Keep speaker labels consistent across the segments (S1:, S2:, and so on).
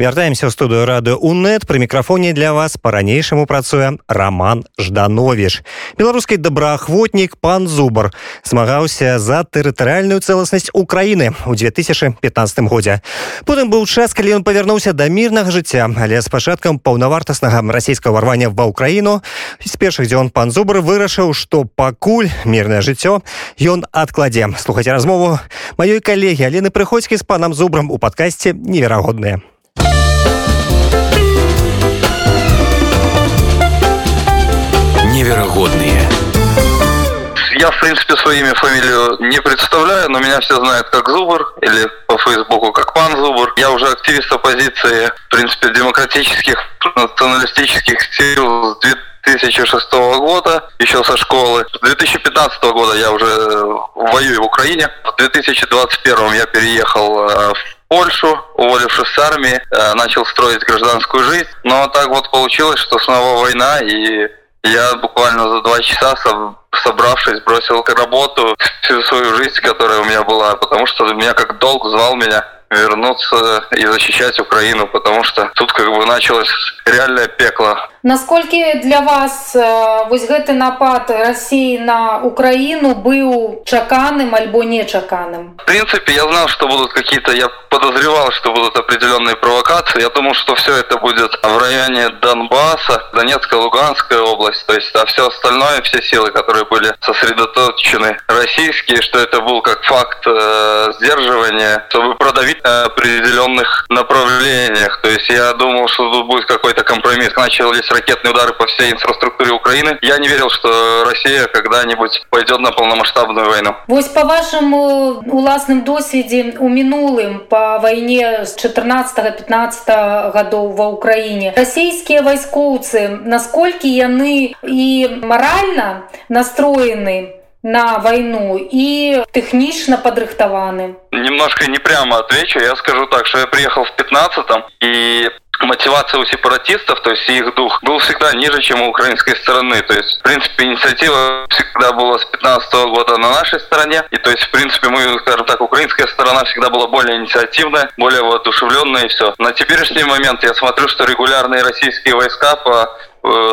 S1: Вяртаемся ў студыю рады УНэт пры мікрафоне для вас па-ранейшаму працуе роман ждановіш беларускі добраахвотнік пан зубар змагаўся за тэрытарыальную цэласнасць Украіны ў 2015 годзе потым быў час калі ён павярнуўся да мірнага жыцця але з пачаткам паўнавартаснага расійскага ўрвання ва ўкраіну з першых дзён пан зубар вырашыў што пакуль мірнае жыццё ён адкладзе слухаць размову маёй калегі алены прыходзькі з панам зубрам у падкасці неверагодныя
S2: Невероятные.
S3: Я, в принципе, своими фамилию не представляю, но меня все знают как Зубр или по Фейсбуку как Пан Зубр. Я уже активист оппозиции, в принципе, демократических, националистических сил с 2006 года, еще со школы. С 2015 года я уже воюю в Украине. В 2021 я переехал э, в Польшу, уволившись с армии, э, начал строить гражданскую жизнь. Но так вот получилось, что снова война, и я буквально за два часа, собравшись, бросил работу, всю свою жизнь, которая у меня была, потому что меня как долг звал меня вернуться и защищать Украину, потому что тут как бы началось реальное пекло.
S4: Насколько для вас вот гэты напад России на Украину был чаканым альбо не чаканым?
S3: В принципе, я знал, что будут какие-то, я подозревал, что будут определенные провокации. Я думал, что все это будет в районе Донбасса, Донецкая, Луганская область. То есть, а все остальное, все силы, которые были сосредоточены российские, что это был как факт э, сдерживания, чтобы продавить определенных направлениях. То есть я думал, что тут будет какой-то компромисс. Начались ракетные удары по всей инфраструктуре Украины. Я не верил, что Россия когда-нибудь пойдет на полномасштабную войну.
S4: Вот по вашему уласным досведе у минулым по войне с 14-15 годов во Украине российские войскоўцы насколько яны и морально настроены на войну и технично подрыхтованы?
S3: Немножко не прямо отвечу. Я скажу так, что я приехал в 15-м, и мотивация у сепаратистов, то есть их дух, был всегда ниже, чем у украинской стороны. То есть, в принципе, инициатива всегда была с 15 -го года на нашей стороне. И то есть, в принципе, мы, скажем так, украинская сторона всегда была более инициативная, более воодушевленная и все. На теперешний момент я смотрю, что регулярные российские войска по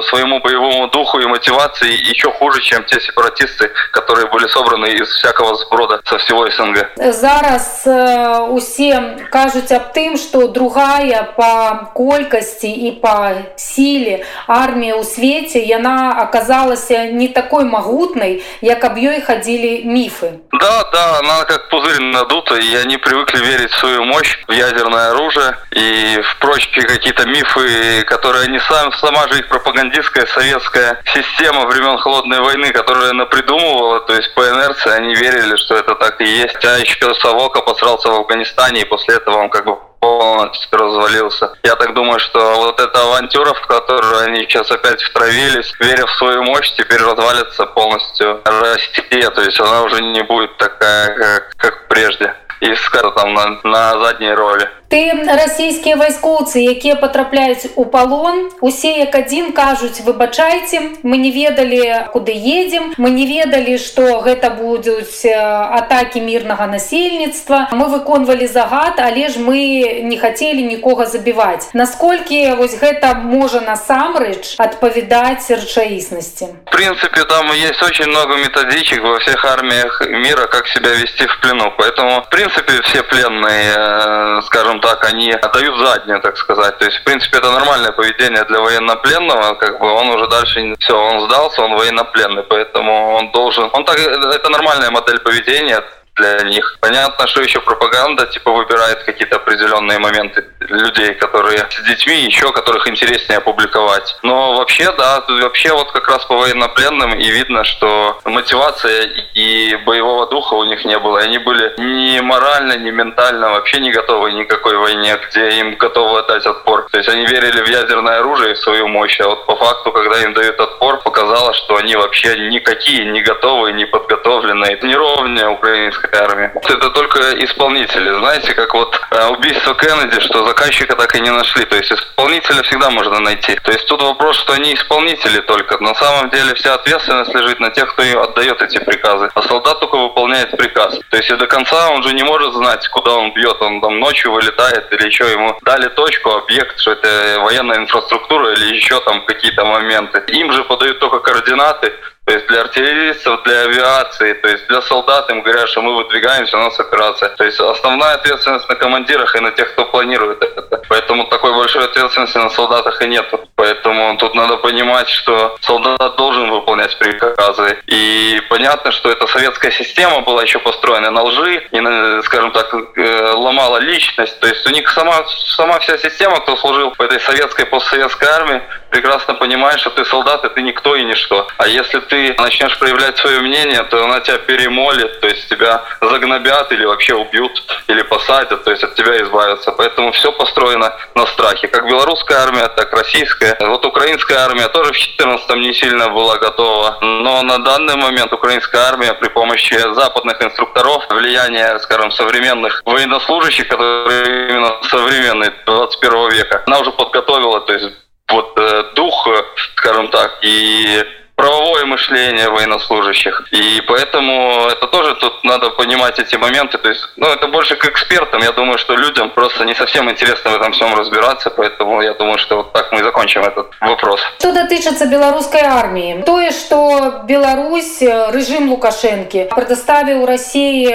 S3: своему боевому духу и мотивации еще хуже, чем те сепаратисты, которые были собраны из всякого сброда со всего СНГ.
S4: Зараз э, усе кажуць аб тым, што другая па колькасці і па сіле армія ў свеце яна аказалася не такой магутнай, як аб ёй хадзілі міфы.
S3: Да, да, она как пузырь надута, и они привыкли верить в свою мощь, в ядерное оружие и в прочие какие-то мифы, которые они сам, сама же их пропагандистская советская система времен Холодной войны, которая она придумывала, то есть по инерции они верили, что это так и есть. А еще Савок обосрался в Афганистане, и после этого он как бы полностью развалился. Я так думаю, что вот эта авантюра, в которую они сейчас опять втравились, веря в свою мощь, теперь развалится полностью Россия. То есть она уже не будет такая, как, как прежде. И скажем, там на, на задней роли.
S4: ты расійскія вайскоўцы якія потрапляюць у палон усе як адзін кажуць выбачайце мы не ведалі куды едем мы не ведалі что гэта будуць атаки мірнага насельніцтва мы выконвалі загад але ж мы не хотели нікога забіваць насколькі вось гэта можа насамрэч адпавядаць рэчаіснасці
S3: в принципе там есть очень много методичек во всех армиях мира как себя вести в плену поэтому в принципе все пленные э, скажем так, они отдают заднюю, так сказать. То есть, в принципе, это нормальное поведение для военнопленного, как бы он уже дальше, все, он сдался, он военнопленный, поэтому он должен, он так, это нормальная модель поведения, для них. Понятно, что еще пропаганда типа выбирает какие-то определенные моменты людей, которые с детьми, еще которых интереснее опубликовать. Но вообще, да, вообще вот как раз по военнопленным и видно, что мотивация и боевого духа у них не было. Они были ни морально, ни ментально вообще не готовы никакой войне, где им готовы дать отпор. То есть они верили в ядерное оружие и в свою мощь, а вот по факту, когда им дают отпор, показалось, что они вообще никакие, не готовые, не подготовленные. Не ровнее украинская российской армии. Это только исполнители. Знаете, как вот э, убийство Кеннеди, что заказчика так и не нашли. То есть исполнителя всегда можно найти. То есть тут вопрос, что они исполнители только. На самом деле вся ответственность лежит на тех, кто отдает эти приказы. А солдат только выполняет приказ. То есть и до конца он же не может знать, куда он бьет. Он там ночью вылетает или еще ему дали точку, объект, что это военная инфраструктура или еще там какие-то моменты. Им же подают только координаты, то есть для артиллеристов, для авиации, то есть для солдат им говорят, что мы выдвигаемся, у нас операция. То есть основная ответственность на командирах и на тех, кто планирует это. Поэтому такой большой ответственности на солдатах и нет. Поэтому тут надо понимать, что солдат должен выполнять приказы. И понятно, что эта советская система была еще построена на лжи и, на, скажем так, э, ломала личность. То есть у них сама, сама вся система, кто служил в этой советской, постсоветской армии, прекрасно понимает, что ты солдат, и ты никто и ничто. А если начнешь проявлять свое мнение, то она тебя перемолит, то есть тебя загнобят или вообще убьют, или посадят, то есть от тебя избавятся. Поэтому все построено на страхе. Как белорусская армия, так российская. Вот украинская армия тоже в 14-м не сильно была готова. Но на данный момент украинская армия при помощи западных инструкторов, влияния, скажем, современных военнослужащих, которые именно современные 21 века, она уже подготовила, то есть вот э, дух, скажем так, и правовое мышление военнослужащих. И поэтому это тоже тут надо понимать эти моменты. То есть, ну, это больше к экспертам. Я думаю, что людям просто не совсем интересно в этом всем разбираться. Поэтому я думаю, что вот так мы и закончим этот вопрос.
S4: Что дотычется белорусской армии? То, что Беларусь, режим Лукашенко предоставил России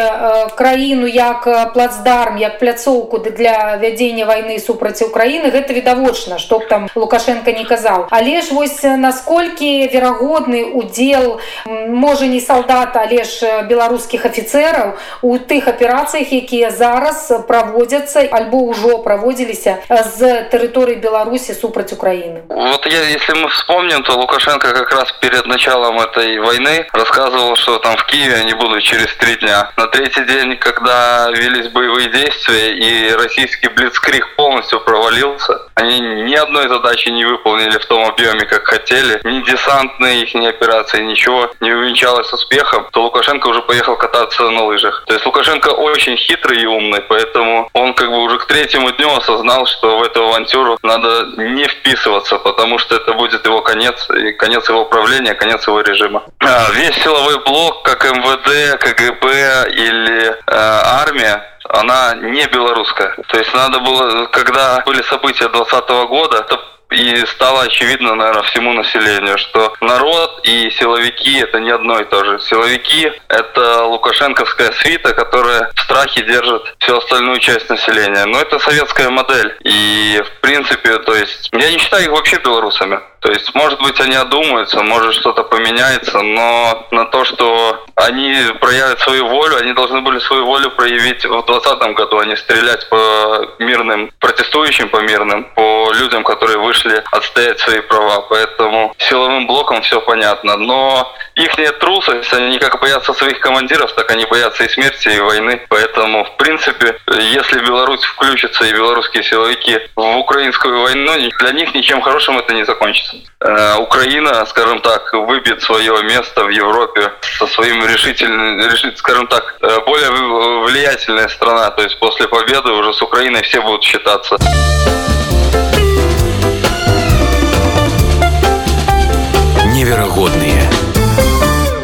S4: краину як плацдарм, як пляцоўку для вядзення войны супраць Украины, это відавочна, што там Лукашенко не казал. Але ж вось насколькі верагодна верагодны удзел можа не солдат але ж беларускіх афіцераў у тых аперацыях якія зараз праводзяцца альбо ўжо праводзіліся з тэрыторыі беларусі супраць украины
S3: вот я если мы вспомним то лукашенко как раз перед началом этой войны рассказывал что там в киеве они будут через три дня на третий день когда велись боевые действия и российский блицкрик полностью провалился они ни одной задачи не выполнили в том объеме как хотели ни десантные их операции, ничего не увенчалось успехом, то Лукашенко уже поехал кататься на лыжах. То есть Лукашенко очень хитрый и умный, поэтому он как бы уже к третьему дню осознал, что в эту авантюру надо не вписываться, потому что это будет его конец, и конец его правления, конец его режима. А, весь силовой блок, как МВД, КГБ или э, армия, она не белорусская. То есть надо было, когда были события 2020 года, это и стало очевидно, наверное, всему населению, что народ и силовики это не одно и то же. Силовики это лукашенковская свита, которая в страхе держит всю остальную часть населения. Но это советская модель. И в принципе, то есть, я не считаю их вообще белорусами. То есть, может быть, они одумаются, может что-то поменяется, но на то, что они проявят свою волю, они должны были свою волю проявить в 2020 году, а не стрелять по мирным, протестующим по мирным, по людям, которые вышли отстоять свои права. Поэтому силовым блоком все понятно. Но их трусость, они как боятся своих командиров, так они боятся и смерти, и войны. Поэтому, в принципе, если Беларусь включится и белорусские силовики в украинскую войну, для них ничем хорошим это не закончится. Э, Украина, скажем так, выбьет свое место в Европе со своим решительным, скажем так, э, более влиятельная страна. То есть после победы уже с Украиной все будут считаться.
S2: Невероятные